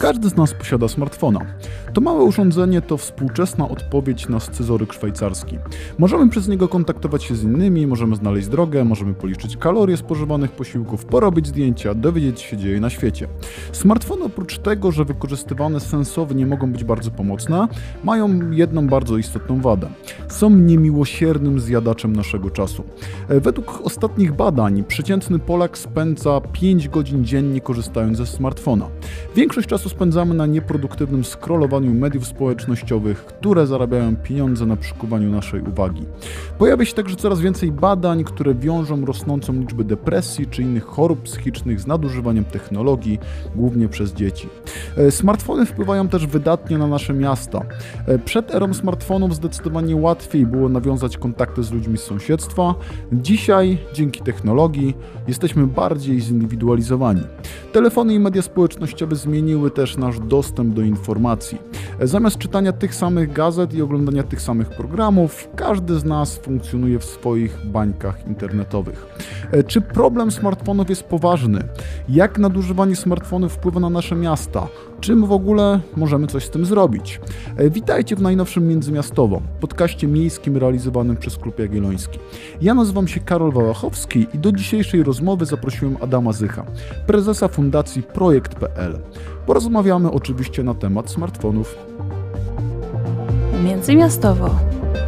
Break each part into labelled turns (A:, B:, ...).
A: Każdy z nas posiada smartfona. To małe urządzenie to współczesna odpowiedź na scyzoryk szwajcarski. Możemy przez niego kontaktować się z innymi, możemy znaleźć drogę, możemy policzyć kalorie spożywanych posiłków, porobić zdjęcia, dowiedzieć się dzieje na świecie. Smartfony oprócz tego, że wykorzystywane sensownie mogą być bardzo pomocne, mają jedną bardzo istotną wadę. Są niemiłosiernym zjadaczem naszego czasu. Według ostatnich badań przeciętny Polak spędza 5 godzin dziennie korzystając ze smartfona. Większość czasu spędzamy na nieproduktywnym scrollowaniu mediów społecznościowych, które zarabiają pieniądze na przykuwaniu naszej uwagi. Pojawia się także coraz więcej badań, które wiążą rosnącą liczbę depresji czy innych chorób psychicznych z nadużywaniem technologii, głównie przez dzieci. E, smartfony wpływają też wydatnie na nasze miasta. E, przed erą smartfonów zdecydowanie łatwiej było nawiązać kontakty z ludźmi z sąsiedztwa. Dzisiaj, dzięki technologii, jesteśmy bardziej zindywidualizowani. Telefony i media społecznościowe zmieniły też nasz dostęp do informacji. Zamiast czytania tych samych gazet i oglądania tych samych programów, każdy z nas funkcjonuje w swoich bańkach internetowych. E, czy problem smartfonów jest poważny? Jak nadużywanie smartfonów wpływa na nasze miasta? Czym w ogóle możemy coś z tym zrobić? E, witajcie w najnowszym Międzymiastowo, podcaście miejskim realizowanym przez Klub Jagielloński. Ja nazywam się Karol Wałachowski i do dzisiejszej rozmowy zaprosiłem Adama Zycha, prezesa fundacji Projekt.pl. Porozmawiamy oczywiście na temat smartfonów.
B: Międzymiastowo.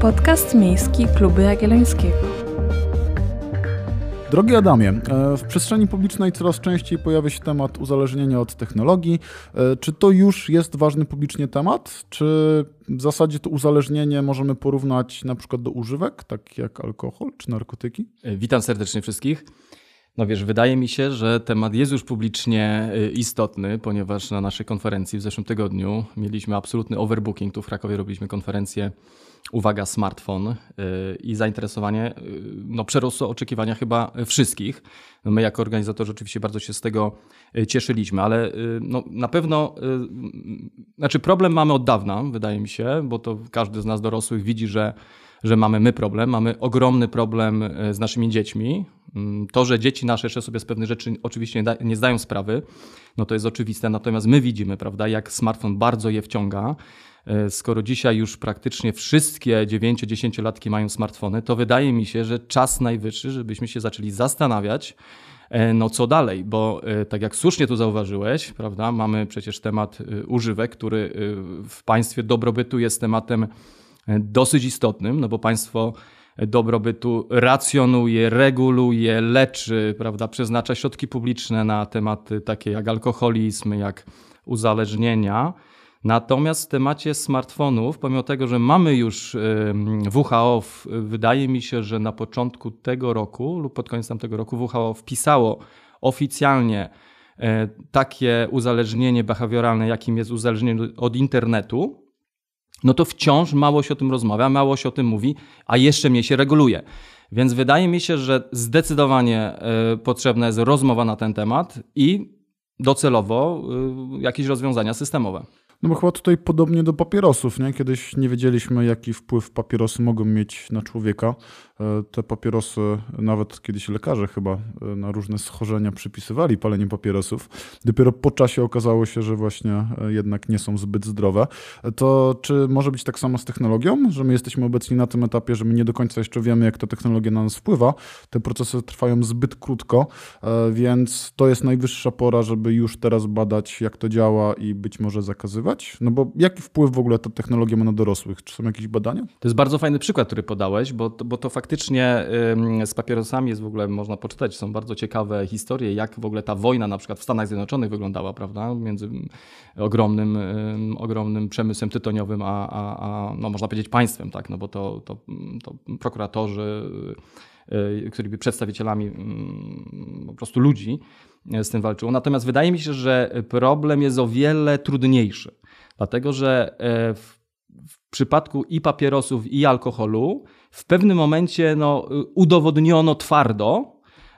B: Podcast miejski Klubu Jagiellońskiego.
A: Drogi Adamie, e, w przestrzeni publicznej coraz częściej pojawia się temat uzależnienia od technologii. E, czy to już jest ważny publicznie temat? Czy w zasadzie to uzależnienie możemy porównać na przykład do używek, tak jak alkohol czy narkotyki?
C: E, witam serdecznie wszystkich. No wiesz, wydaje mi się, że temat jest już publicznie istotny, ponieważ na naszej konferencji w zeszłym tygodniu mieliśmy absolutny overbooking. Tu w Krakowie robiliśmy konferencję uwaga, smartfon y, i zainteresowanie y, no, przerosło oczekiwania chyba wszystkich. No, my jako organizatorzy oczywiście bardzo się z tego y, cieszyliśmy, ale no, na pewno, znaczy problem mamy od dawna, wydaje mi się, bo to każdy z nas dorosłych widzi, że że mamy my problem, mamy ogromny problem z naszymi dziećmi. Mm, to, że dzieci nasze jeszcze sobie z pewnych rzeczy oczywiście nie, zdają sprawy, no to jest oczywiste, natomiast my widzimy, prawda, jak smartfon bardzo je wciąga. E, skoro dzisiaj już praktycznie wszystkie 9-10-latki mają smartfony, to wydaje mi się, że czas najwyższy, żebyśmy się zaczęli zastanawiać, e, no co dalej, bo e, tak jak słusznie tu zauważyłeś, prawda, mamy przecież temat używek, który w państwie dobrobytu jest tematem dosyć istotnym, no bo państwo dobrobytu racjonuje, reguluje, leczy, prawda, przeznacza środki publiczne na tematy takie jak alkoholizm, jak uzależnienia. Natomiast w temacie smartfonów, pomimo tego, że mamy już WHO, wydaje mi się, że na początku tego roku lub pod koniec tamtego roku WHO wpisało oficjalnie e, takie uzależnienie behawioralne, jakim jest uzależnienie od internetu, no to wciąż mało się o tym rozmawia, mało się o tym mówi, a jeszcze mniej się reguluje. Więc wydaje mi się, że zdecydowanie e, potrzebna jest rozmowa na ten temat i docelowo e, jakieś rozwiązania systemowe.
A: No bo chyba tutaj podobnie do papierosów, nie? Kiedyś nie wiedzieliśmy, jaki wpływ papierosy mogą mieć na człowieka. E, te papierosy, nawet kiedyś lekarze chyba e, na różne schorzenia przypisywali palenie papierosów. Dopiero po czasie okazało się, że właśnie e, jednak nie są zbyt zdrowe. To czy może być tak samo z technologią, że my jesteśmy obecni na tym etapie, że my nie do końca jeszcze wiemy, jak ta technologia na nas wpływa. Te procesy trwają zbyt krótko, więc to jest najwyższa pora, żeby już teraz badać, jak to działa i być może zakazywać. No bo jaki wpływ w ogóle ta technologia ma na dorosłych? Czy są jakieś badania?
C: To jest bardzo fajny przykład, który podałeś, bo, bo to faktycznie faktycznie z papierosami jest w ogóle, można poczytać, są bardzo ciekawe historie, jak w ogóle ta wojna na przykład w Stanach Zjednoczonych wyglądała, prawda, między ogromnym, ogromnym przemysłem tytoniowym, a, a, a no można powiedzieć państwem, tak, no bo to, to, to prokuratorzy, y, którzy byli przedstawicielami po prostu ludzi, z tym walczyło. Natomiast wydaje mi się, że problem jest o wiele trudniejszy, dlatego że e, w, w przypadku i papierosów, i alkoholu w pewnym momencie no, udowodniono twardo,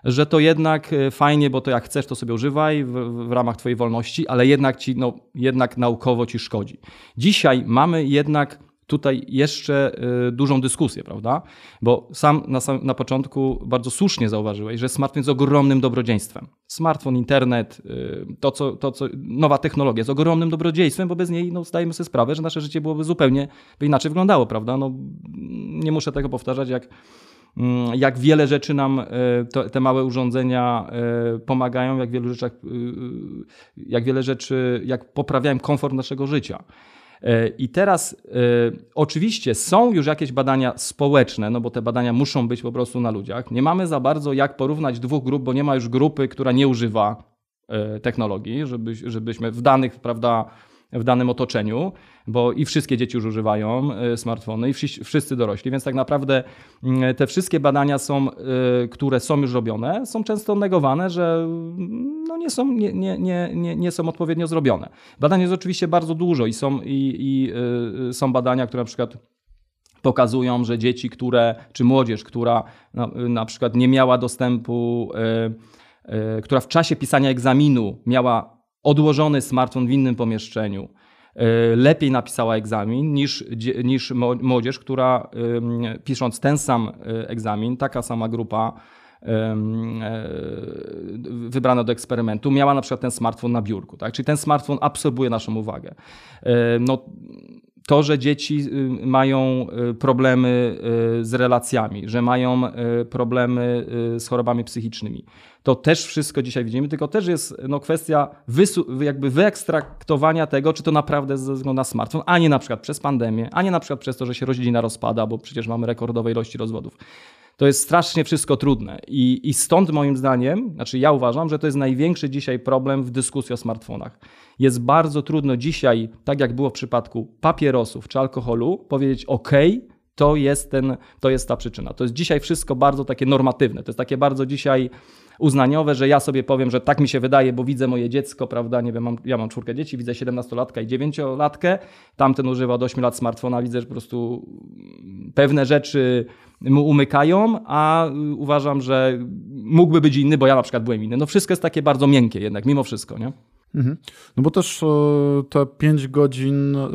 C: że to jednak e, fajnie, bo to jak chcesz, to sobie używaj w, w ramach Twojej wolności, ale jednak ci, no, jednak naukowo ci szkodzi. Dzisiaj mamy jednak tutaj jeszcze y, dużą dyskusję, prawda? Bo sam na, sam na początku bardzo słusznie zauważyłeś, że smartfon jest ogromnym dobrodziejstwem. Smartfon, internet, y, to co, to, co, nowa technologia jest ogromnym dobrodziejstwem, bo bez niej no, zdajemy sobie sprawę, że nasze życie byłoby zupełnie by inaczej wyglądało, prawda? No, nie muszę tego powtarzać, jak mm, jak wiele rzeczy nam y, te małe urządzenia pomagają, jak wielu rzeczach, jak wiele rzeczy, jak poprawiają komfort naszego życia. E, I teraz e, oczywiście są już jakieś badania społeczne, no bo te badania muszą być po prostu na ludziach. Nie mamy za bardzo jak porównać dwóch grup, bo nie ma już grupy, która nie używa e, technologii, żeby, żebyśmy w danych, prawda, w danym otoczeniu, bo i wszystkie dzieci już używają e, smartfony, i wszyscy dorośli, więc tak naprawdę mm, te wszystkie badania są, e, które są już robione, są często negowane, że mm, no nie, są, nie, nie, nie, nie są odpowiednio zrobione. Badań jest oczywiście bardzo dużo i są, i, i e, są badania, które na przykład pokazują, że dzieci, które, czy młodzież, która na, na przykład nie miała dostępu, która w czasie pisania egzaminu miała odłożony smartfon w innym pomieszczeniu, e, lepiej napisała egzamin niż, niż młodzież, która pisząc ten sam e, egzamin, taka sama grupa e, wybrana do eksperymentu, miała na przykład ten smartfon na biurku. Tak? Czyli ten smartfon absorbuje naszą uwagę. No, to, że dzieci y, mają y, problemy y, z relacjami, że mają problemy z chorobami psychicznymi. To też wszystko dzisiaj widzimy, tylko też jest no, kwestia jakby wyekstraktowania tego, czy to naprawdę ze względu na smartfon, a nie na przykład przez pandemię, a nie na przykład przez to, że się rodzina rozpada, bo przecież mamy rekordowe ilości rozwodów to jest strasznie wszystko trudne. I, I stąd moim zdaniem, znaczy ja uważam, że to jest największy dzisiaj problem w dyskusji o smartfonach. Jest bardzo trudno dzisiaj, tak jak było w przypadku papierosów czy alkoholu, powiedzieć OK, to jest, ten, to jest ta przyczyna. To jest dzisiaj wszystko bardzo takie normatywne. To jest takie bardzo dzisiaj uznaniowe, że ja sobie powiem, że tak mi się wydaje, bo widzę moje dziecko, prawda, nie wiem, mam, ja mam czwórkę dzieci, widzę 17-latka i 9-latkę, tamten używa od 8 lat smartfona, widzę, że po prostu pewne rzeczy mu umykają, a uważam, że mógłby być inny, bo ja na przykład byłem inny. No wszystko jest takie bardzo miękkie jednak, mimo wszystko, nie?
A: Mhm. No bo też e, te 5 godzin e,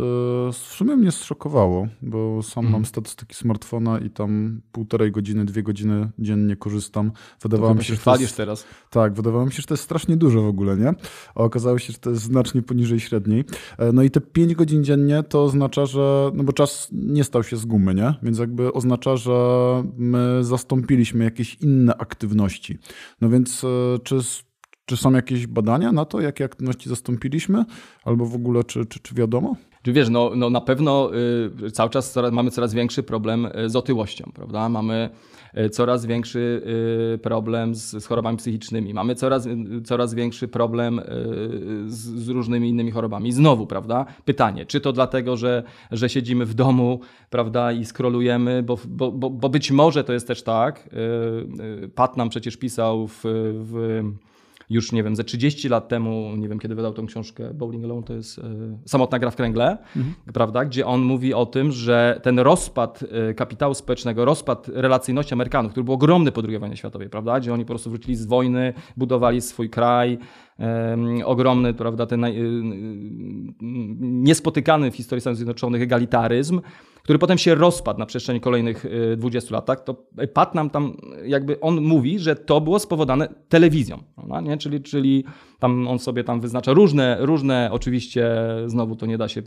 A: w sumie mnie zszokowało, bo sam mhm. mam statystyki smartfona i tam półtorej godziny, dwie godziny dziennie korzystam.
C: Wydawało mi się, że to jest, teraz.
A: Tak, wydawało mi się, że to jest strasznie dużo w ogóle, nie? A okazało się, że to jest znacznie poniżej średniej. E, no i te 5 godzin dziennie to oznacza, że, no bo czas nie stał się z gumy, nie? Więc jakby oznacza, że my zastąpiliśmy jakieś inne aktywności. No więc czy czy są jakieś badania na to, jakie aktywności zastąpiliśmy? Albo w ogóle, czy, czy, czy wiadomo?
C: Czy wiesz, no, no na pewno y, cały czas coraz, mamy coraz większy problem y, z otyłością, prawda? Mamy y, coraz większy y, problem z, z, chorobami psychicznymi, mamy coraz, y, coraz większy problem y, z, z, różnymi innymi chorobami. Znowu, prawda? Pytanie, czy to dlatego, że, że siedzimy w domu, prawda, i skrolujemy, bo, bo, bo, bo być może to jest też tak. Pat nam przecież pisał w, w już, nie wiem, ze 30 lat temu, nie wiem kiedy wydał tą książkę Bowling Alone, to jest e, Samotna gra w kręgle, mhm. prawda, gdzie on mówi o tym, że ten rozpad e, kapitału społecznego, rozpad relacyjności Amerykanów, który był ogromny po II wojnie światowej, prawda, gdzie oni po prostu wrócili z wojny, budowali swój kraj, ogromny, prawda, ten y, niespotykany w historii Stanów Zjednoczonych egalitaryzm, który potem się rozpadł na przestrzeni kolejnych 20 y, lat. Tak? To Pat nam tam, jakby on mówi, że to było spowodowane telewizją, prawda? nie? Czyli, czyli tam on sobie tam wyznacza różne, różne, oczywiście znowu to nie da się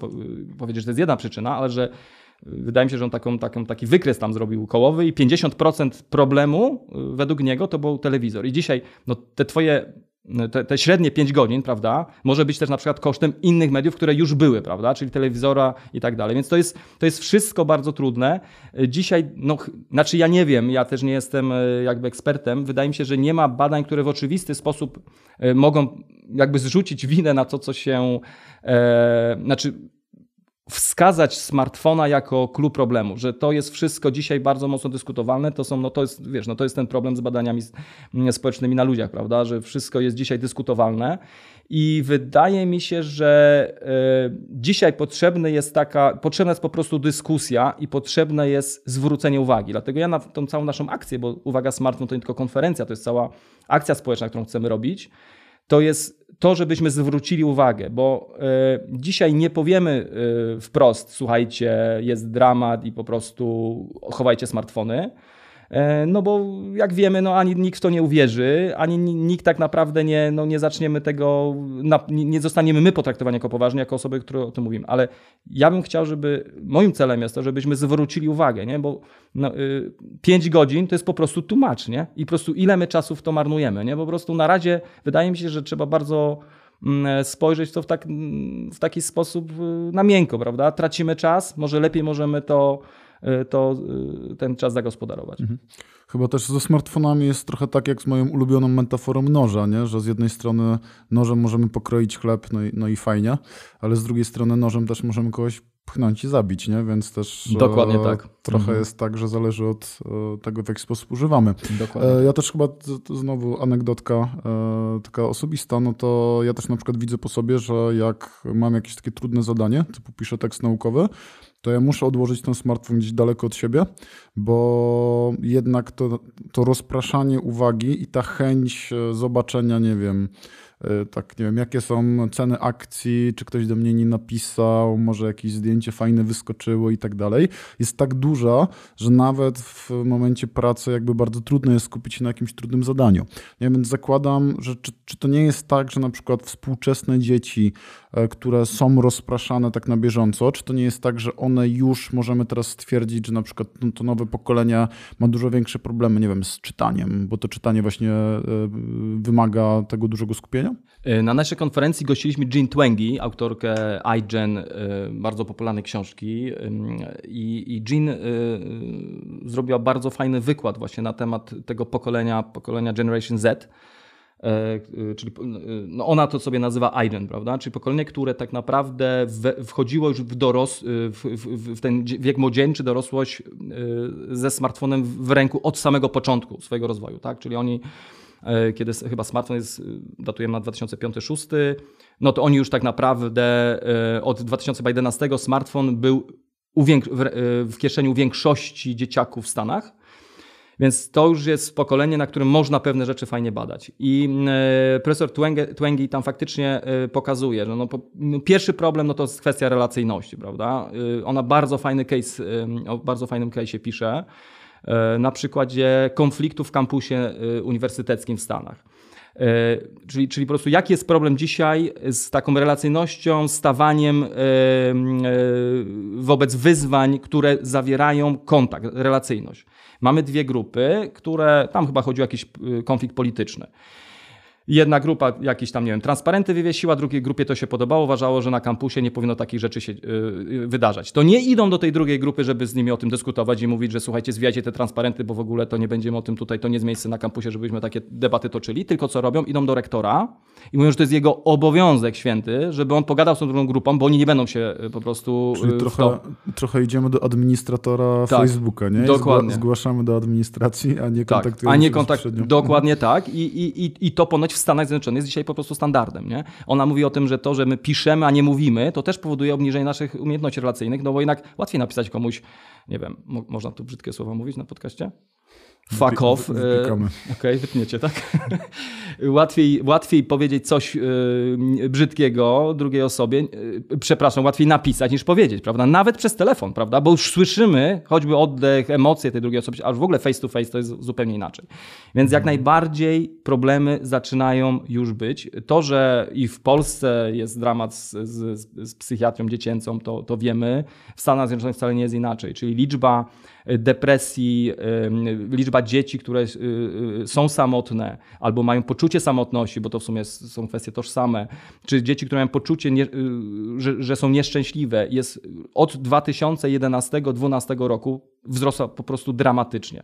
C: powiedzieć, że to jest jedna przyczyna, ale że Wydaje mi się, że on taką, taką, taki wykres tam zrobił kołowy i 50% problemu według niego to był telewizor. I dzisiaj no, te twoje te, te, średnie 5 godzin, prawda, może być też na przykład kosztem innych mediów, które już były, prawda, czyli telewizora i tak dalej. Więc to jest, to jest wszystko bardzo trudne. Dzisiaj, no, znaczy ja nie wiem, ja też nie jestem e, jakby ekspertem. Wydaje mi się, że nie ma badań, które w oczywisty sposób e, mogą jakby zrzucić winę na to, co się, e, znaczy wskazać smartfona jako klucz problemu, że to jest wszystko dzisiaj bardzo mocno dyskutowalne, to są, no to jest, wiesz, no to jest ten problem z badaniami mm, społecznymi na ludziach, prawda, że wszystko jest dzisiaj dyskutowalne i wydaje mi się, że y, dzisiaj potrzebny jest taka, potrzebna jest po prostu dyskusja i potrzebne jest zwrócenie uwagi, dlatego ja na tą całą naszą akcję, bo uwaga, smartfon to nie tylko konferencja, to jest cała akcja społeczna, którą chcemy robić, to jest to, żebyśmy zwrócili uwagę, bo e, dzisiaj nie powiemy e, wprost, słuchajcie, jest dramat i po prostu chowajcie smartfony. E, no bo jak wiemy, no ani nikt w to nie uwierzy, ani nikt tak naprawdę nie, no nie zaczniemy tego, nie zostaniemy my potraktowani jako poważni, jako osoby, które o tym mówimy. Ale ja bym chciał, żeby, moim celem jest to, żebyśmy zwrócili uwagę, nie? bo no, y, 5 godzin to jest po prostu tłumacz, nie? I po prostu ile my czasu w to marnujemy, nie? Po prostu na razie wydaje mi się, że trzeba bardzo mm, spojrzeć to w, tak, w taki sposób y, na miękko, prawda? Tracimy czas, może lepiej możemy to Y, to y, ten czas zagospodarować. Mhm.
A: Chyba też ze smartfonami jest trochę tak jak z moją ulubioną metaforą noża, nie? że z jednej strony nożem możemy pokroić chleb, no i, no i fajnie, ale z drugiej strony nożem też możemy kogoś pchnąć i zabić, nie? więc też
C: Dokładnie e, tak.
A: trochę mhm. jest tak, że zależy od e, tego, w jaki sposób używamy.
C: Dokładnie. E,
A: ja też chyba, znowu anegdotka taka osobista, no to ja też na przykład widzę po sobie, że jak mam jakieś takie trudne zadanie, typu piszę tekst naukowy, to ja muszę odłożyć ten smartfon gdzieś daleko od siebie, bo jednak to, to rozpraszanie uwagi i ta chęć e, zobaczenia, nie wiem, E, tak nie wiem, jakie są ceny akcji, czy ktoś do mnie nie napisał, może jakieś zdjęcie fajne wyskoczyło i tak dalej, jest tak duża, że nawet w momencie pracy jakby bardzo trudno jest skupić się na jakimś trudnym zadaniu. Nie, więc zakładam, że czy, czy to nie jest tak, że na przykład współczesne dzieci, które są rozpraszane tak na bieżąco, czy to nie jest tak, że one już możemy teraz stwierdzić, że na przykład to nowe pokolenie ma dużo większe problemy, nie wiem, z czytaniem, bo to czytanie właśnie e, wymaga tego dużego skupienia?
C: E, na naszej konferencji gościliśmy Jean Twengi, autorkę iGen, e, bardzo popularnej książki. I, Jean e, zrobiła bardzo fajny wykład właśnie na temat tego pokolenia, pokolenia Generation Z. Czyli no ona to sobie nazywa iGen, prawda? Czyli pokolenie, które tak naprawdę wchodziło już w, doros, w, w, w ten wiek młodzieńczy, dorosłość ze smartfonem w ręku od samego początku swojego rozwoju, tak? Czyli oni E, kiedy chyba smartfon jest, datujemy na 2005-2006, no to oni już tak naprawdę e, od 2011 smartfon był e, w kieszeni większości dzieciaków w Stanach. Więc to już jest pokolenie, na którym można pewne rzeczy fajnie badać. I profesor Twengi tam faktycznie pokazuje, że no, no, pierwszy problem no to jest kwestia relacyjności, prawda? Ona bardzo fajny case, o bardzo fajnym case pisze. E, na przykładzie konfliktu w kampusie e, uniwersyteckim w Stanach. E, czyli, czyli po prostu jaki jest problem dzisiaj z taką relacyjnością, stawaniem wobec wyzwań, które zawierają kontakt, relacyjność. Mamy dwie grupy, które, tam chyba chodzi o jakiś konflikt polityczny. Jedna grupa jakieś tam, nie wiem, transparenty wywiesiła, drugiej grupie to się podobało, uważało, że na kampusie nie powinno takich rzeczy się yy, wydarzać. To nie idą do tej drugiej grupy, żeby z nimi o tym dyskutować i mówić, że słuchajcie, zwijajcie te transparenty, bo w ogóle to nie będziemy o tym tutaj, to nie jest miejsce na kampusie, żebyśmy takie debaty toczyli, tylko co robią? Idą do rektora i mówią, że to jest jego obowiązek święty, żeby on pogadał z tą drugą grupą, bo oni nie będą się y, po prostu...
A: Czyli trochę, trochę idziemy do administratora tak, Facebooka, nie?
C: Dokładnie.
A: Zgłaszamy do administracji, a nie kontaktujemy tak,
C: a nie kontakt, Dokładnie tak I, i, i, i to ponoć w Stanach Zjednoczonych jest dzisiaj po prostu standardem. Nie? Ona mówi o tym, że to, że my piszemy, a nie mówimy, to też powoduje obniżenie naszych umiejętności relacyjnych, no bo jednak łatwiej napisać komuś, nie wiem, mo można tu brzydkie słowa mówić na podcaście? Fuck off. E, okej, okay, wytniecie, tak? łatwiej, łatwiej powiedzieć coś yy, brzydkiego drugiej osobie, yy, przepraszam, łatwiej napisać niż powiedzieć, prawda? Nawet przez telefon, prawda? Bo już słyszymy choćby oddech, emocje tej drugiej osoby, a w ogóle face to face to jest zupełnie inaczej. Więc jak mhm. najbardziej problemy zaczynają już być. To, że i w Polsce jest dramat z, z, z psychiatrią dziecięcą, to, to wiemy. W Stanach Zjednoczonych wcale nie jest inaczej. Czyli liczba depresji, liczba dzieci, które y, y, są samotne albo mają poczucie samotności, bo to w sumie są kwestie tożsame, czy dzieci, które mają poczucie, y, że, że są nieszczęśliwe, jest od 2011-2012 roku wzrosła po prostu dramatycznie.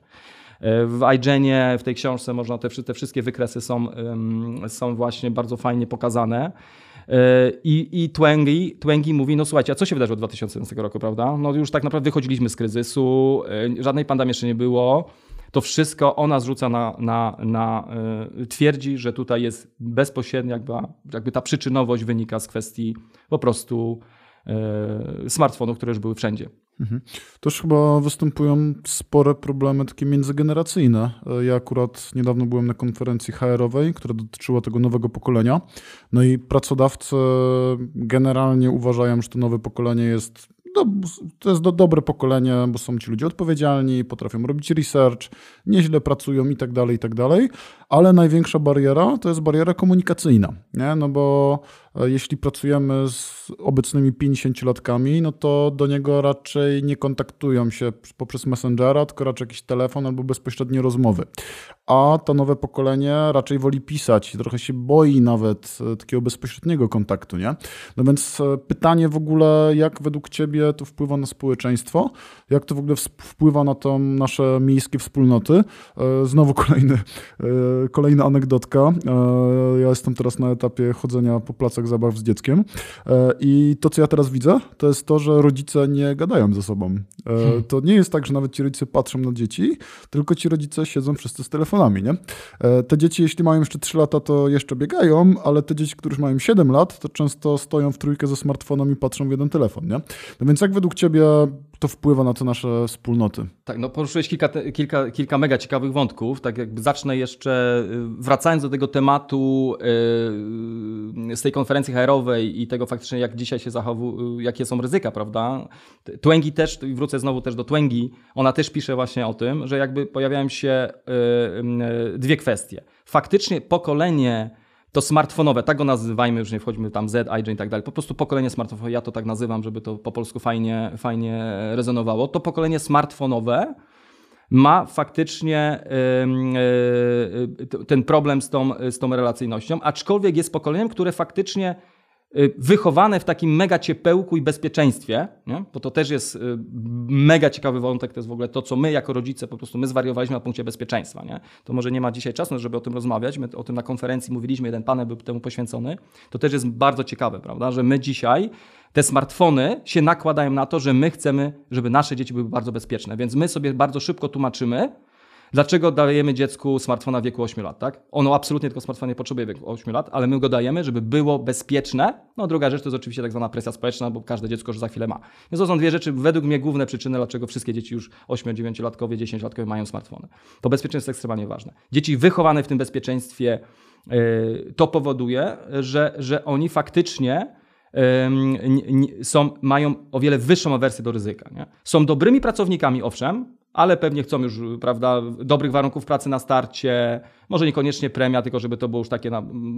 C: E, w iGenie, w tej książce można te, te wszystkie wykresy są, są właśnie bardzo fajnie pokazane. E, I, i Twengi, Twengi mówi, no słuchajcie, a co się wydarzyło w 2011 roku, prawda? No już tak naprawdę wychodziliśmy z kryzysu, e, żadnej pandemii jeszcze nie było. To wszystko ona zrzuca na, na, na twierdzi, że tutaj jest bezpośrednia jakby, jakby ta przyczynowość wynika z kwestii po prostu smartfonów, które już były wszędzie.
A: Mhm. Też chyba występują spore problemy takie międzygeneracyjne. Ja akurat niedawno byłem na konferencji HR-owej, która dotyczyła tego nowego pokolenia. No i pracodawcy generalnie uważają, że to nowe pokolenie jest do, to jest do, dobre pokolenie, bo są ci ludzie odpowiedzialni, potrafią robić research, nieźle pracują i tak dalej, i tak dalej, ale największa bariera to jest bariera komunikacyjna, nie? no bo e, jeśli pracujemy z obecnymi 50-latkami, no to do niego raczej nie kontaktują się poprzez Messengera, tylko raczej jakiś telefon albo bezpośrednie rozmowy. A to nowe pokolenie raczej woli pisać, trochę się boi nawet e, takiego bezpośredniego kontaktu, nie? No więc e, pytanie w ogóle, jak według Ciebie to wpływa na społeczeństwo, jak to w ogóle wpływa na to nasze miejskie wspólnoty? Znowu kolejny kolejna anegdotka. E, ja jestem teraz na etapie chodzenia po placach zabaw z dzieckiem e, i to, co ja teraz widzę, to jest to, że rodzice nie gadają ze sobą. E, hmm. To nie jest tak, że nawet ci rodzice patrzą na dzieci, tylko ci rodzice siedzą wszyscy z telefonami, nie? Te dzieci, jeśli mają jeszcze 3 lata, to jeszcze biegają, ale te dzieci, które już mają 7 lat, to często stoją w trójkę ze smartfonem i patrzą w jeden telefon, nie? No więc jak według ciebie to wpływa na te nasze wspólnoty?
C: Tak, no poruszyłeś kilka, kilka, kilka mega ciekawych wątków, tak jakby zacznę jeszcze Y, wracając do tego tematu y, z tej konferencji HR-owej i tego faktycznie, jak dzisiaj się zachowują, jakie są ryzyka, prawda? Twęgi też, wrócę znowu też do Twęgi, ona też pisze właśnie o tym, że jakby pojawiają się y, dwie kwestie. Faktycznie pokolenie to smartfonowe, tak go nazywajmy, już nie wchodźmy tam Z, iGen i tak dalej, po prostu pokolenie smartfonowe, ja to tak nazywam, żeby to po polsku fajnie, fajnie rezonowało, to pokolenie smartfonowe ma faktycznie e, ten problem z tą, z tą relacyjnością, aczkolwiek jest pokoleniem, które faktycznie y, wychowane w takim mega ciepełku i bezpieczeństwie, nie? bo to też jest y, mega ciekawy wątek, to jest w ogóle to, co my jako rodzice po prostu my zwariowaliśmy na punkcie bezpieczeństwa. Nie? To może nie ma dzisiaj czasu, żeby o tym rozmawiać, my o tym na konferencji mówiliśmy, jeden panel był temu poświęcony, to też jest bardzo ciekawe, prawda, że my dzisiaj te smartfony się nakładają na to, że my chcemy, żeby nasze dzieci były bardzo bezpieczne. Więc my sobie bardzo szybko tłumaczymy, Dlaczego dajemy dziecku smartfona w wieku 8 lat, tak? Ono absolutnie tego smartfona nie potrzebuje w wieku 8 lat, ale my go dajemy, żeby było bezpieczne. No druga rzecz to jest oczywiście tak zwana presja społeczna, bo każde dziecko już za chwilę ma. Więc to są dwie rzeczy, według mnie główne przyczyny, dlaczego wszystkie dzieci już 8-9-latkowie, 10-latkowie mają smartfony. To bezpieczeństwo jest ekstremalnie ważne. Dzieci wychowane w tym bezpieczeństwie yy, to powoduje, że, że oni faktycznie są, mają o wiele wyższą awersję do ryzyka. Nie? Są dobrymi pracownikami, owszem, ale pewnie chcą już prawda, dobrych warunków pracy na starcie, może niekoniecznie premia, tylko żeby to było już takie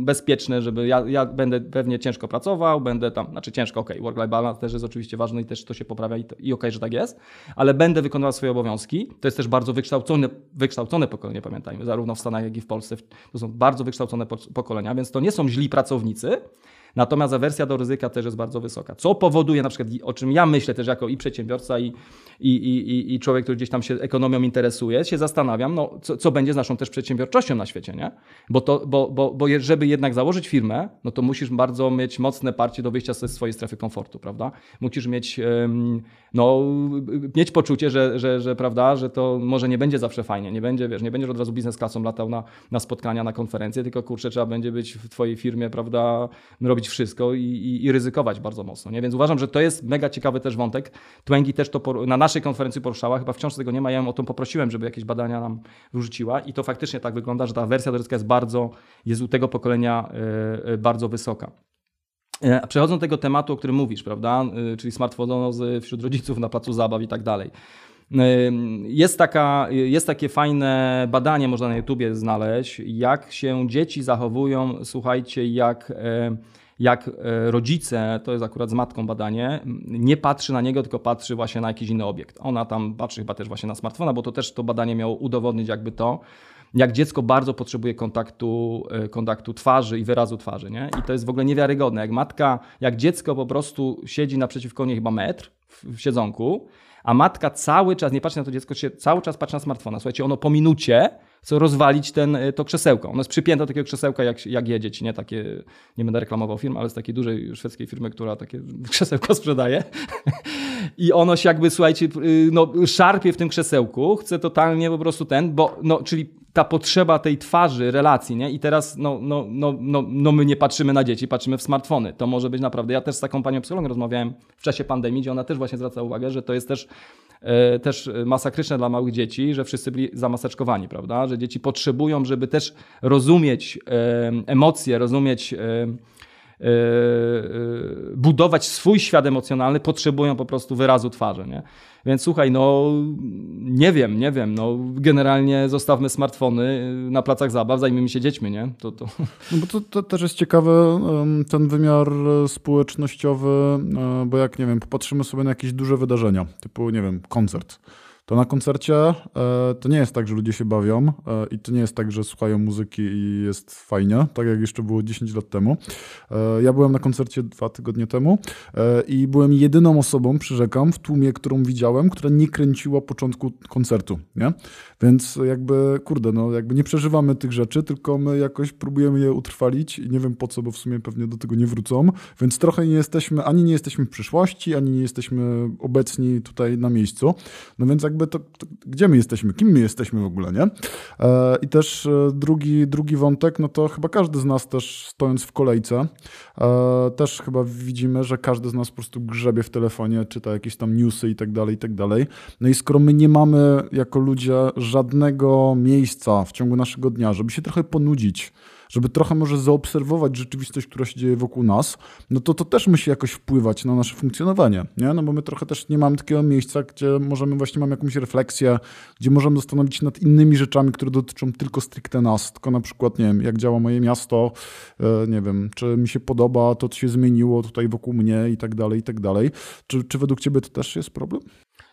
C: bezpieczne, żeby ja, ja będę pewnie ciężko pracował, będę tam, znaczy ciężko, ok, work-life balance też jest oczywiście ważny i też to się poprawia i, i ok, że tak jest, ale będę wykonywał swoje obowiązki. To jest też bardzo wykształcone, wykształcone pokolenie, pamiętajmy, zarówno w Stanach, jak i w Polsce. To są bardzo wykształcone pokolenia, więc to nie są źli pracownicy, Natomiast awersja do ryzyka też jest bardzo wysoka. Co powoduje na przykład, o czym ja myślę też jako i przedsiębiorca, i, i, i, i człowiek, który gdzieś tam się ekonomią interesuje, się zastanawiam, no, co, co będzie z naszą też przedsiębiorczością na świecie, nie? Bo, to, bo, bo, bo żeby jednak założyć firmę, no to musisz bardzo mieć mocne parcie do wyjścia ze swojej strefy komfortu, prawda? Musisz mieć, no, mieć poczucie, że, że, że, prawda, że to może nie będzie zawsze fajnie, nie będzie, wiesz, nie będziesz od razu biznes klasą latał na, na spotkania, na konferencje, tylko kurczę, trzeba będzie być w twojej firmie, prawda, robić robić wszystko i, i, i, ryzykować bardzo mocno. Nie? Więc uważam, że to jest mega ciekawy też wątek. Twęgi też to na naszej konferencji poruszała, chyba wciąż tego nie ma, ja ją o tym poprosiłem, żeby jakieś badania nam wrzuciła i to faktycznie tak wygląda, że ta wersja ryzyka jest bardzo, jest u tego pokolenia yy, bardzo wysoka. E, przechodząc do tego tematu, o którym mówisz, prawda, czyli smartfonozy wśród rodziców na placu zabaw i tak dalej. Jest, taka, jest takie fajne badanie, można na YouTubie znaleźć, jak się dzieci zachowują, słuchajcie, jak jak e, rodzice, to jest akurat z matką badanie, nie patrzy na niego, tylko patrzy właśnie na jakiś inny obiekt. Ona tam patrzy chyba też właśnie na smartfona, bo to też to badanie miało udowodnić jakby to, jak dziecko bardzo potrzebuje kontaktu, e, kontaktu twarzy i wyrazu twarzy. Nie? I to jest w ogóle niewiarygodne. Jak matka, jak dziecko po prostu siedzi naprzeciwko niej chyba metr w siedzonku, a matka cały czas, nie patrzy na to dziecko, cały czas patrzy na smartfona. Słuchajcie, ono po minucie chce rozwalić ten, e, to krzesełko. Ono jest przypięte do takiego krzesełka, jak, jak jedzie nie takie, nie będę reklamował firmy, ale z takiej dużej szwedzkiej firmy, która takie krzesełko sprzedaje. I ono się jakby, słuchajcie, y, no, szarpie w tym krzesełku, chce totalnie po prostu ten, bo, no, czyli ta potrzeba tej twarzy, relacji, nie? I teraz, no, no, no, no, no my nie patrzymy na dzieci, patrzymy w smartfony. To może być naprawdę, ja też z taką panią psychologą rozmawiałem w czasie pandemii, gdzie ona też właśnie zwraca uwagę, że to jest też e, też masakryczne dla małych dzieci, że wszyscy byli zamaseczkowani, prawda? Że dzieci potrzebują, żeby też rozumieć e, emocje, rozumieć e, budować swój świat emocjonalny, potrzebują po prostu wyrazu twarzy. Nie? Więc słuchaj, no nie wiem, nie wiem, no generalnie zostawmy smartfony na placach zabaw, zajmijmy się dziećmi, nie? To, to...
A: No bo to, to też jest ciekawe, ten wymiar społecznościowy, e, bo jak, nie wiem, popatrzymy sobie na jakieś duże wydarzenia, typu, nie wiem, koncert to na koncercie e, to nie jest tak, że ludzie się bawią e, i to nie jest tak, że słuchają muzyki i jest fajnie, tak jak jeszcze było 10 lat temu. E, ja byłem na koncercie dwa tygodnie temu i byłem jedyną osobą, przyrzekam, w tłumie, którą widziałem, która nie kręciła początku koncertu, nie? Więc jakby, kurde, no jakby nie przeżywamy tych rzeczy, tylko my jakoś próbujemy je utrwalić i nie wiem po co, bo w sumie pewnie do tego nie wrócą, więc trochę nie jesteśmy, ani nie jesteśmy w przyszłości, ani nie jesteśmy obecni tutaj na miejscu, no więc jakby to, to gdzie my jesteśmy, kim my jesteśmy w ogóle, nie? E, I też e, drugi, drugi wątek, no to chyba każdy z nas też stojąc w kolejce, e, też chyba widzimy, że każdy z nas po prostu grzebie w telefonie, czyta jakieś tam newsy i tak dalej, i tak dalej. No i skoro my nie mamy jako ludzie żadnego miejsca w ciągu naszego dnia, żeby się trochę ponudzić, żeby trochę może zaobserwować rzeczywistość, która się dzieje wokół nas, no to to też musi jakoś wpływać na nasze funkcjonowanie, nie? No bo my trochę też nie mamy takiego miejsca, gdzie możemy właśnie, mamy jakąś refleksję, gdzie możemy zastanowić się nad innymi rzeczami, które dotyczą tylko stricte nas, tylko na przykład, nie wiem, jak działa moje miasto, e, nie wiem, czy mi się podoba to, co się zmieniło tutaj wokół mnie i tak dalej, i tak dalej. Czy, czy według ciebie to też jest problem?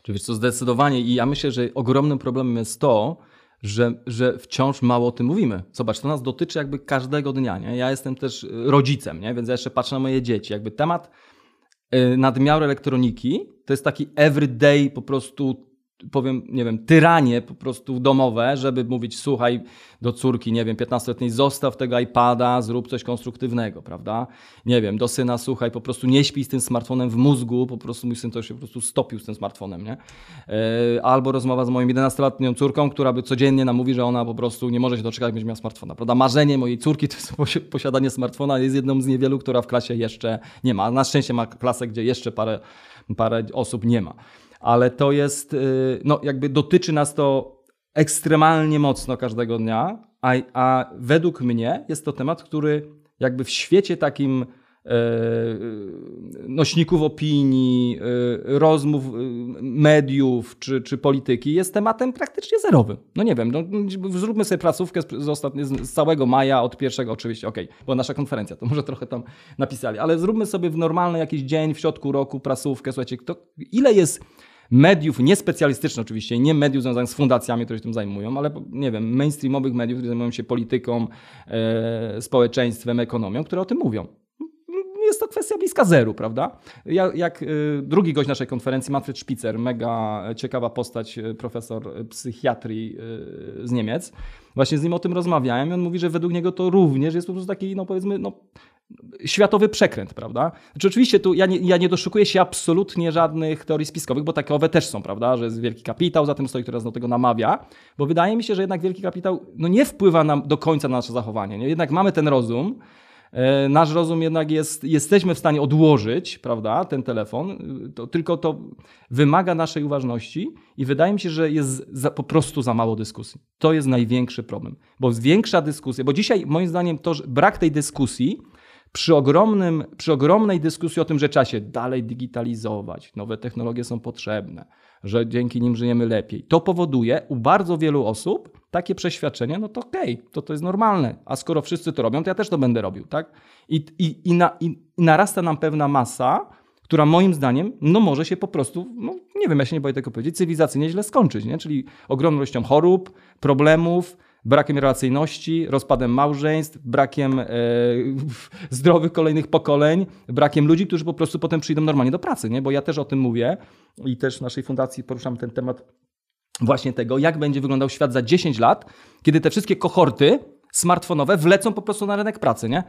C: Czy wiesz co, zdecydowanie i ja myślę, że ogromnym problemem jest to, że, że wciąż mało o tym mówimy. Zobacz, to nas dotyczy jakby każdego dnia. Nie? Ja jestem też rodzicem, nie? więc ja jeszcze patrzę na moje dzieci. Jakby temat y, nadmiaru elektroniki to jest taki everyday po prostu powiem, nie wiem, tyranie po prostu domowe, żeby mówić, słuchaj do córki, nie wiem, 15-letniej, zostaw tego iPada, zrób coś konstruktywnego, prawda? Nie wiem, do syna, słuchaj, po prostu nie śpij z tym smartfonem w mózgu, po prostu mój syn to się po prostu stopił z tym smartfonem, nie? E, albo rozmowa z moją 11-letnią córką, która by codziennie nam mówi, że ona po prostu nie może się doczekać, będzie miała smartfona, prawda? Marzenie mojej córki to jest posiadanie smartfona, jest jedną z niewielu, która w klasie jeszcze nie ma. Na szczęście ma klasę, gdzie jeszcze parę, parę osób nie ma ale to jest, y, no jakby dotyczy nas to ekstremalnie mocno każdego dnia, a, a według mnie jest to temat, który jakby w świecie takim nośników opinii, e, rozmów e, mediów czy, czy polityki jest tematem praktycznie zerowym. No nie wiem, no, zróbmy sobie pracówkę z, ostatnie, z całego maja, od pierwszego oczywiście, okej, okay, nasza konferencja, to może trochę tam napisali, ale zróbmy sobie w normalny jakiś dzień w środku roku prasówkę, słuchajcie, kto, ile jest mediów niespecjalistycznych oczywiście, nie mediów związanych z fundacjami, które się tym zajmują, ale nie wiem, mainstreamowych mediów, które zajmują się polityką, e, społeczeństwem, ekonomią, które o tym mówią jest to kwestia bliska zeru, prawda? Ja, jak y, drugi gość naszej konferencji, Manfred Spitzer, mega ciekawa postać, y, profesor psychiatrii y, z Niemiec, właśnie z nim o tym rozmawiałem i on mówi, że według niego to również jest po prostu taki, no powiedzmy, no, światowy przekręt, prawda? Znaczy, oczywiście tu ja nie, ja nie doszukuję się absolutnie żadnych teorii spiskowych, bo takowe też są, prawda? Że jest wielki kapitał, za tym stoi, który nas do tego namawia, bo wydaje mi się, że jednak wielki kapitał no, nie wpływa nam do końca na nasze zachowanie. Nie? Jednak mamy ten rozum, Nasz rozum jednak jest, jesteśmy w stanie odłożyć, prawda, ten telefon, to, tylko to wymaga naszej uważności i wydaje mi się, że jest za, po prostu za mało dyskusji. To jest największy problem, bo większa dyskusja, bo dzisiaj moim zdaniem to, brak tej dyskusji przy, ogromnym, przy ogromnej dyskusji o tym, że trzeba się dalej digitalizować, nowe technologie są potrzebne, że dzięki nim żyjemy lepiej, to powoduje u bardzo wielu osób takie przeświadczenie, no to okej, okay, to to jest normalne, a skoro wszyscy to robią, to ja też to będę robił, tak? I, i, i, na, i narasta nam pewna masa, która moim zdaniem, no może się po prostu, no nie wiem, ja się nie boję tego powiedzieć, cywilizacyjnie źle skończyć, nie? Czyli ogromną ilością chorób, problemów, brakiem relacyjności, rozpadem małżeństw, brakiem e, zdrowych kolejnych pokoleń, brakiem ludzi, którzy po prostu potem przyjdą normalnie do pracy, nie? Bo ja też o tym mówię i też w naszej fundacji poruszam ten temat właśnie tego, jak będzie wyglądał świat za 10 lat, kiedy te wszystkie kohorty smartfonowe wlecą po prostu na rynek pracy, nie?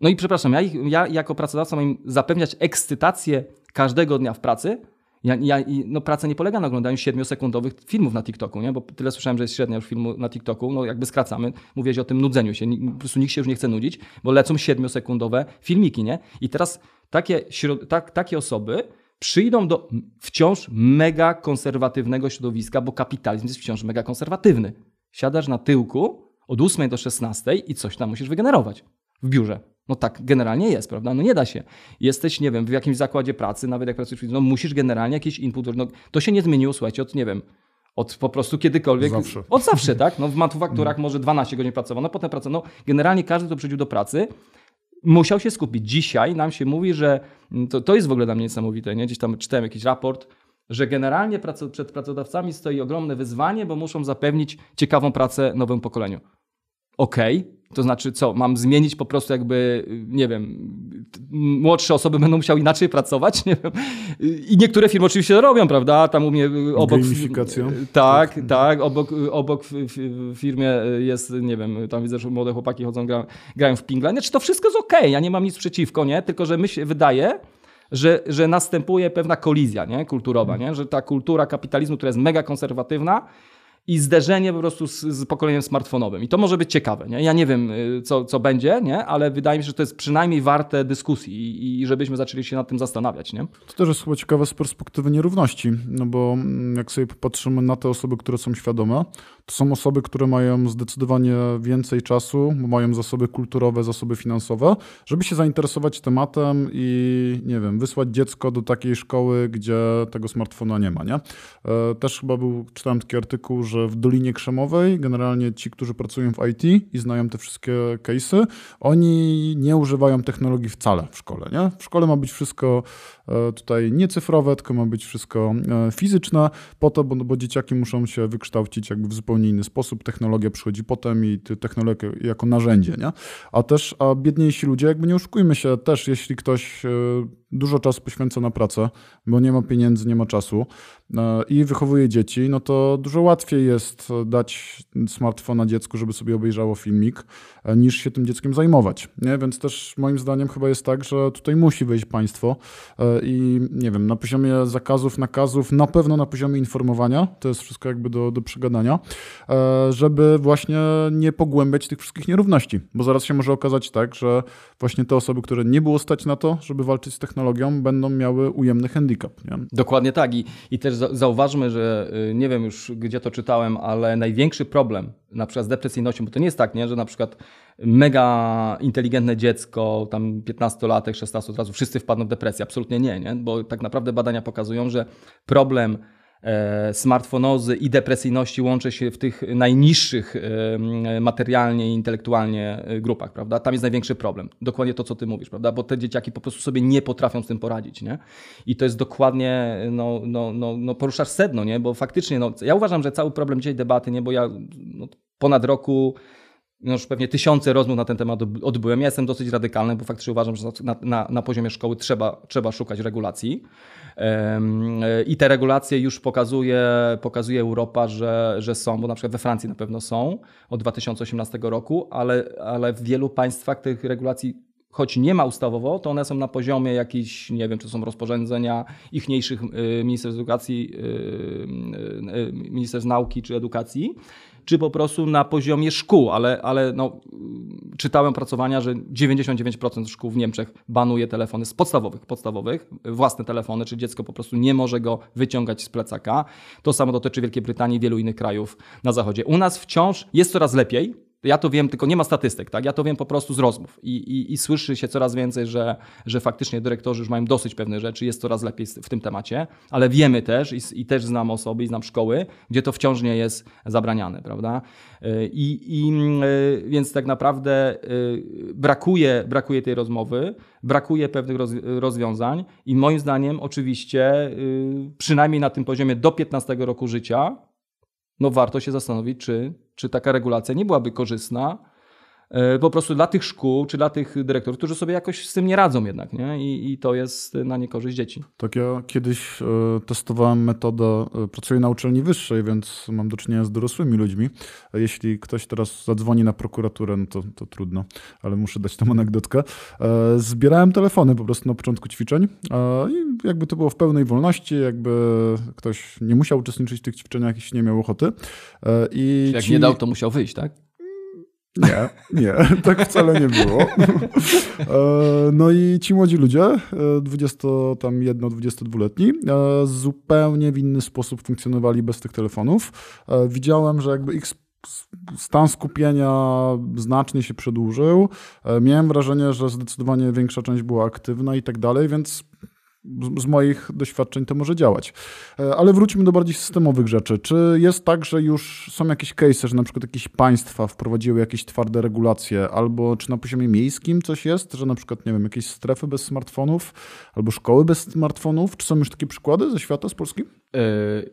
C: No i przepraszam, ja, ja jako pracodawca mam im zapewniać ekscytację każdego dnia w pracy, Ja, ja, no, praca nie polega na oglądaniu 7-sekundowych filmów na TikToku, nie? bo tyle słyszałem, że jest średnia już filmu na TikToku, no jakby skracamy, mówię o tym nudzeniu się, po prostu nikt się już nie chce nudzić, bo lecą 7-sekundowe filmiki, nie? I teraz takie, tak, takie osoby przyjdą do wciąż mega konserwatywnego środowiska, bo kapitalizm jest wciąż mega konserwatywny. Siadasz na tyłku od 8 do 16 i coś tam musisz wygenerować w biurze. No tak generalnie jest, prawda? No nie da się. Jesteś, nie wiem, w jakimś zakładzie pracy, nawet jak pracujesz, no musisz generalnie jakiś input. No, to się nie zmieniło, słuchajcie, od, nie wiem, od po prostu kiedykolwiek.
A: Zawsze.
C: Od zawsze, tak? No w manufakturach może 12 godzin pracował, no potem pracował. No generalnie każdy, kto przychodził do pracy, musiał się skupić. Dzisiaj nam się mówi, że to, to jest w ogóle dla mnie niesamowite, nie? Gdzieś tam czytałem jakiś raport, że generalnie przed pracodawcami stoi ogromne wyzwanie, bo muszą zapewnić ciekawą pracę nowemu pokoleniu. Okej, okay. To znaczy, co, mam zmienić po prostu jakby, nie wiem, młodsze osoby będą musiały inaczej pracować, nie wiem. I niektóre firmy oczywiście to robią, prawda? Tam u mnie obok...
A: Gamifikacja.
C: Tak, tak. Obok, obok w firmie jest, nie wiem, tam widzę, że młode chłopaki chodzą, grają, grają w pingla. Znaczy to wszystko jest okej, okay. ja nie mam nic przeciwko, nie? Tylko, że mi się wydaje, że, że następuje pewna kolizja nie? kulturowa, nie? że ta kultura kapitalizmu, która jest mega konserwatywna, i zderzenie po prostu z, z, pokoleniem smartfonowym. I to może być ciekawe. Nie? Ja nie wiem, y, co, co będzie, nie? ale wydaje mi się, że to jest przynajmniej warte dyskusji i, i żebyśmy zaczęli się nad tym zastanawiać. Nie?
A: To też jest chyba ciekawe z perspektywy nierówności, no bo mm, jak sobie popatrzymy na te osoby, które są świadome, to są osoby, które mają zdecydowanie więcej czasu, mają zasoby kulturowe, zasoby finansowe, żeby się zainteresować tematem i, nie wiem, wysłać dziecko do takiej szkoły, gdzie tego smartfona nie ma, nie? E, też chyba był, czytałem taki artykuł, że w Dolinie Krzemowej generalnie ci, którzy pracują w IT i znają te wszystkie case'y, oni nie używają technologii wcale w szkole, nie? W szkole ma być wszystko tutaj nie cyfrowe, tylko ma być wszystko e, fizyczne, po to, bo, bo dzieciaki muszą się wykształcić jakby w zupełnie inny sposób. Technologia przychodzi potem i technologia jako narzędzie, nie? A też, a biedniejsi ludzie, jakby nie oszukujmy się, też jeśli ktoś e, dużo czasu poświęca na pracę, bo nie ma pieniędzy, nie ma czasu e, i wychowuje dzieci, no to dużo łatwiej jest dać smartfona dziecku, żeby sobie obejrzało filmik, e, niż się tym dzieckiem zajmować. Nie? Więc też moim zdaniem chyba jest tak, że tutaj musi wejść państwo i nie wiem, na poziomie zakazów, nakazów, na pewno na poziomie informowania, to jest wszystko jakby do, do przegadania, E, żeby właśnie nie pogłębiać tych wszystkich nierówności, bo zaraz się może okazać tak, że właśnie te osoby, które nie było stać na to, żeby walczyć z technologią, będą miały ujemny handicap. Nie?
C: Dokładnie tak I, i też zauważmy, że y, nie wiem już gdzie to czytałem, ale największy problem na przykład z depresyjnością, bo to nie jest tak, nie, że na przykład mega inteligentne dziecko, tam 15-latek, 16 od razu wszyscy wpadną w depresję. Absolutnie nie, nie, bo tak naprawdę badania pokazują, że problem E, smartfonozy i depresyjności łączy się w tych najniższych e, materialnie i intelektualnie e, grupach, prawda? Tam jest największy problem. Dokładnie to, co ty mówisz, prawda? Bo te dzieciaki po prostu sobie nie potrafią z tym poradzić, nie? I to jest dokładnie, no, no, no, no poruszasz sedno, nie? Bo faktycznie, no, ja uważam, że cały problem dzisiaj debaty, nie? Bo ja no, ponad roku no już pewnie tysiące rozmów na ten temat odbyłem. Ja jestem dosyć radykalny, bo faktycznie uważam, że na, na, na poziomie szkoły trzeba, trzeba szukać regulacji. I te regulacje już pokazuje, pokazuje Europa, że, że są, bo na przykład we Francji na pewno są od 2018 roku, ale, ale w wielu państwach tych regulacji choć nie ma ustawowo, to one są na poziomie jakichś, nie wiem, czy są rozporządzenia ichniejszych y, ministerstw edukacji, y, y, ministerstw nauki czy edukacji, czy po prostu na poziomie szkół, ale, ale no, czytałem opracowania, że 99% szkół w Niemczech banuje telefony z podstawowych, podstawowych, własne telefony, czy dziecko po prostu nie może go wyciągać z plecaka. To samo dotyczy Wielkiej Brytanii i wielu innych krajów na zachodzie. U nas wciąż jest coraz lepiej, ja to wiem, tylko nie ma statystyk, tak? Ja to wiem po prostu z rozmów i, i, i słyszy się coraz więcej, że, że faktycznie dyrektorzy już mają dosyć pewnych rzeczy, jest coraz lepiej w tym temacie, ale wiemy też i, i też znam osoby i znam szkoły, gdzie to wciąż nie jest zabraniane, prawda? I, i więc tak naprawdę y, brakuje, brakuje tej rozmowy, brakuje pewnych rozwiązań i moim zdaniem oczywiście y, przynajmniej na tym poziomie do 15 roku życia no warto się zastanowić, czy, czy taka regulacja nie byłaby korzystna po prostu dla tych szkół, czy dla tych dyrektorów, którzy sobie jakoś z tym nie radzą jednak, nie? I, i to jest na niekorzyść dzieci.
A: Tak, ja kiedyś e, testowałem metodę, e, pracuję na uczelni wyższej, więc mam do czynienia z dorosłymi ludźmi. Jeśli ktoś teraz zadzwoni na prokuraturę, no to, to trudno, ale muszę dać tą anegdotkę. E, Zbierałem telefony po prostu na początku ćwiczeń e, i jakby to było w pełnej wolności, jakby ktoś nie musiał uczestniczyć w tych ćwiczeniach, jeśli nie miał ochoty. E, I
C: Jak
A: ci-
C: nie dał, to musiał wyjść, tak?
A: Nie, nie, tak wcale nie było. E, No i ci młodzi ludzie, e, 21-22-letni, e, zupełnie w inny sposób funkcjonowali bez tych telefonów. E, Widziałem, że jakby ich stan skupienia znacznie się przedłużył. E, Miałem wrażenie, że zdecydowanie większa część była aktywna i tak dalej, więc z- moich doświadczeń to może działać. E, Ale wróćmy do bardziej systemowych rzeczy. Czy jest tak, że już są jakieś case'y, że na przykład jakieś państwa wprowadziły jakieś twarde regulacje, albo czy na poziomie miejskim coś jest, że na przykład, nie wiem, jakieś strefy bez smartfonów, albo szkoły bez smartfonów? Czy są już takie przykłady ze świata, z Polski?
C: Yy,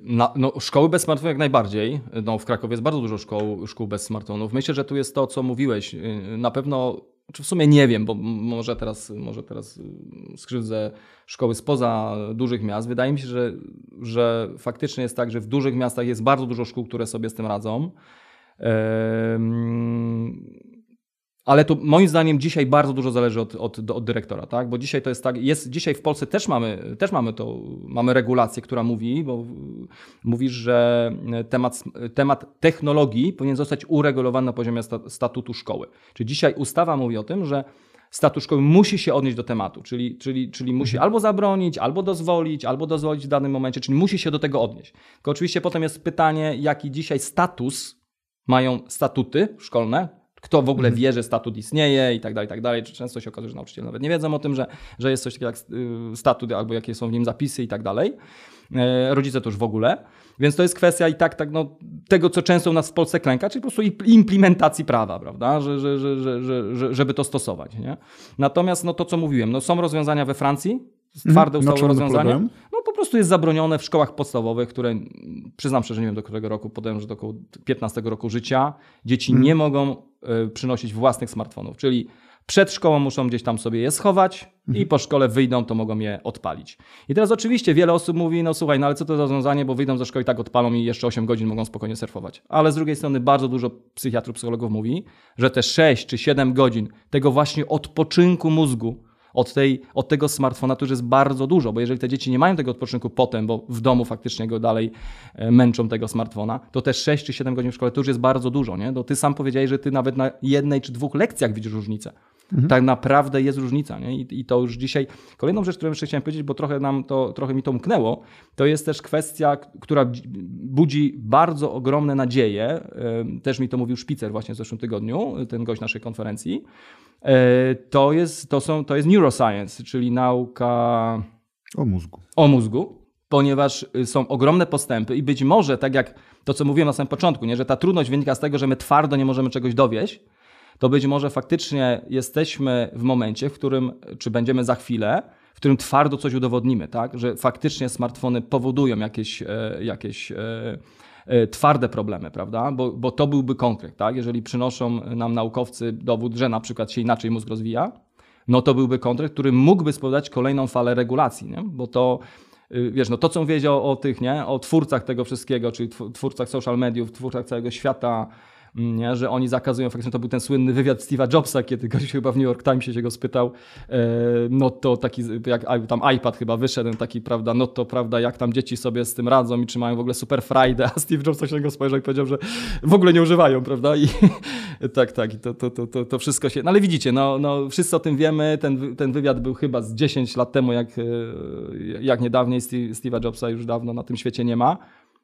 C: Na, no, szkoły bez smartfonów jak najbardziej. No, w Krakowie jest bardzo dużo szkół bez smartfonów. Myślę, że tu jest to, co mówiłeś. Yy, Na pewno, czy w sumie nie wiem, bo może teraz, może teraz yy, skrzywdzę szkoły spoza dużych miast. Wydaje mi się, że, że faktycznie jest tak, że w dużych miastach jest bardzo dużo szkół, które sobie z tym radzą. Yy, ale to moim zdaniem dzisiaj bardzo dużo zależy od, od, od dyrektora, tak? Bo dzisiaj to jest tak, jest, dzisiaj w Polsce też mamy, też mamy to, mamy regulację, która mówi, bo mówisz, że temat, temat technologii powinien zostać uregulowany na poziomie sta, statutu szkoły. Czyli dzisiaj ustawa mówi o tym, że statut szkoły musi się odnieść do tematu, czyli, czyli, czyli musi albo zabronić, albo dozwolić, albo dozwolić w danym momencie, czyli musi się do tego odnieść. Tylko oczywiście potem jest pytanie, jaki dzisiaj status mają statuty szkolne, kto w ogóle wie, że statut istnieje i tak dalej, i tak dalej. Często się okazuje, że nauczyciele nawet nie wiedzą o tym, że, że jest coś takiego jak y, statut albo jakie są w nim zapisy i tak dalej. E, Rodzice to już w ogóle. Więc to jest kwestia i tak, tak no, tego, co często u nas w Polsce klęka, czyli po prostu implementacji prawa, prawda, że, że, że, że, że, żeby to stosować. Nie? Natomiast no, to, co mówiłem, no, są rozwiązania we Francji, twarde
A: Mhm.
C: Ustawowe
A: polegają?
C: No po prostu jest zabronione w szkołach podstawowych, które przyznam szczerze, nie wiem do którego roku, podałem, że do około 15 roku życia dzieci
A: Mhm.
C: nie mogą y, przynosić własnych smartfonów, czyli przed szkołą muszą gdzieś tam sobie je schować
A: Mhm.
C: i po szkole wyjdą, to mogą je odpalić. I teraz oczywiście wiele osób mówi, no słuchaj, no ale co to za rozwiązanie, bo wyjdą ze szkoły i tak odpalą i jeszcze 8 godzin mogą spokojnie surfować. Ale z drugiej strony bardzo dużo psychiatrów, psychologów mówi, że te 6 czy 7 godzin tego właśnie odpoczynku mózgu od, tej, od tego smartfona to już jest bardzo dużo, bo jeżeli te dzieci nie mają tego odpoczynku potem, bo w domu faktycznie go dalej e, męczą tego smartfona, to też 6 czy 7 godzin w szkole to już jest bardzo dużo. Nie? To ty sam powiedziałeś, że ty nawet na jednej czy dwóch lekcjach widzisz różnicę. Tak naprawdę jest różnica. Nie? I, I to już dzisiaj. Kolejną rzecz, którą jeszcze chciałem powiedzieć, bo trochę, nam to, trochę mi to umknęło, to jest też kwestia, która dzi- budzi bardzo ogromne nadzieje. Też mi to mówił Szpicer właśnie w zeszłym tygodniu, ten gość naszej konferencji. E, To jest, to są, to jest neuroscience, czyli nauka
A: O mózgu.
C: o mózgu, ponieważ y, są ogromne postępy i być może, tak jak to, co mówiłem na samym początku, nie, że ta trudność wynika z tego, że my twardo nie możemy czegoś dowieść, to być może faktycznie jesteśmy w momencie, w którym, czy będziemy za chwilę, w którym twardo coś udowodnimy, tak? że faktycznie smartfony powodują jakieś, e, jakieś e, e, twarde problemy, prawda? Bo, bo to byłby konkret. Tak? Jeżeli przynoszą nam naukowcy dowód, że na przykład się inaczej mózg rozwija, no to byłby kontrakt, który mógłby spowodować kolejną falę regulacji, nie? bo to y, wiesz, no to co mówię o, o tych, nie? o twórcach tego wszystkiego, czyli tw- twórcach social mediów, twórcach całego świata, nie? że oni zakazują, faktycznie to był ten słynny wywiad Steve'a Jobsa, kiedy goś chyba w New York Timesie się go spytał, e, no to taki, jak tam iPad chyba wyszedł, taki, prawda, no to, prawda, jak tam dzieci sobie z tym radzą i czy mają w ogóle super frajdę, a Steve Jobs coś na niego spojrzał i powiedział, że w ogóle nie używają, prawda, i tak, tak, i to, to, to, to, to wszystko się, no ale widzicie, no, no wszyscy o tym wiemy, ten, ten wywiad był chyba z 10 lat temu, jak, e, jak niedawniej, Steve, Steve'a Jobsa już dawno na tym świecie nie ma,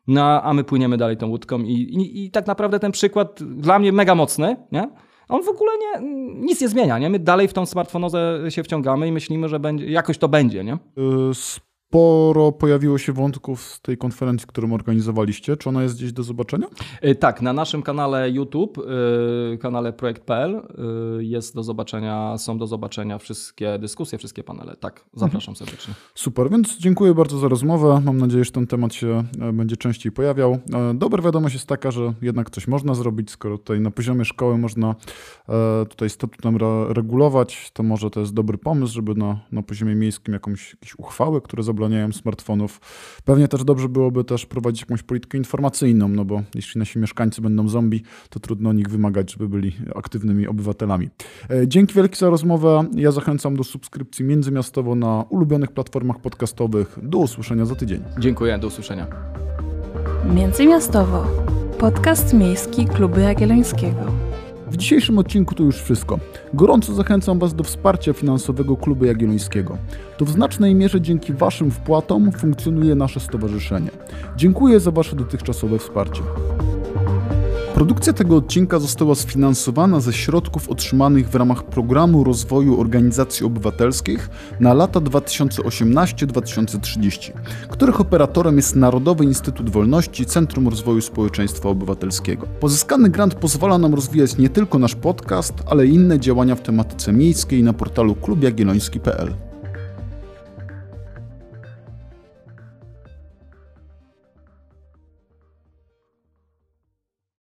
C: no, a my płyniemy dalej tą łódką i, i, i tak naprawdę ten przykład dla mnie mega mocny, nie? On w ogóle nie, nic nie zmienia, nie? My dalej w tą smartfonozę się wciągamy i myślimy, że będzie, jakoś to będzie, nie?
A: Y, sporo pojawiło się wątków z tej konferencji, którą organizowaliście. Czy ona jest gdzieś do zobaczenia?
C: Y, Tak, na naszym kanale YouTube, y, kanale projekt.pl y, jest do zobaczenia, są do zobaczenia wszystkie dyskusje, wszystkie panele. Tak, zapraszam serdecznie.
A: Super, więc dziękuję bardzo za rozmowę. Mam nadzieję, że ten temat się e, będzie częściej pojawiał. E, Dobra wiadomość jest taka, że jednak coś można zrobić, skoro tutaj na poziomie szkoły można e, tutaj statutem re- regulować, to może to jest dobry pomysł, żeby na, na poziomie miejskim jakąś, jakieś uchwały, które zabraniają smartfonów. Pewnie też dobrze byłoby też prowadzić jakąś politykę informacyjną, no bo jeśli nasi mieszkańcy będą zombie, to trudno nich wymagać, żeby byli aktywnymi obywatelami. E, Dzięki wielkie za rozmowę. Ja zachęcam do subskrypcji międzymiastowo na ulubionych platformach podcastowych. Do usłyszenia za tydzień.
C: Dziękuję, do usłyszenia.
B: Międzymiastowo. Podcast miejski Klubu Jagiellońskiego.
A: W dzisiejszym odcinku to już wszystko. Gorąco zachęcam Was do wsparcia finansowego Klubu Jagiellońskiego. To w znacznej mierze dzięki Waszym wpłatom funkcjonuje nasze stowarzyszenie. Dziękuję za Wasze dotychczasowe wsparcie. Produkcja tego odcinka została sfinansowana ze środków otrzymanych w ramach Programu Rozwoju Organizacji Obywatelskich na lata 2018-2030, których operatorem jest Narodowy Instytut Wolności Centrum Rozwoju Społeczeństwa Obywatelskiego. Pozyskany grant pozwala nam rozwijać nie tylko nasz podcast, ale i inne działania w tematyce miejskiej na portalu klubjagielloński.pl.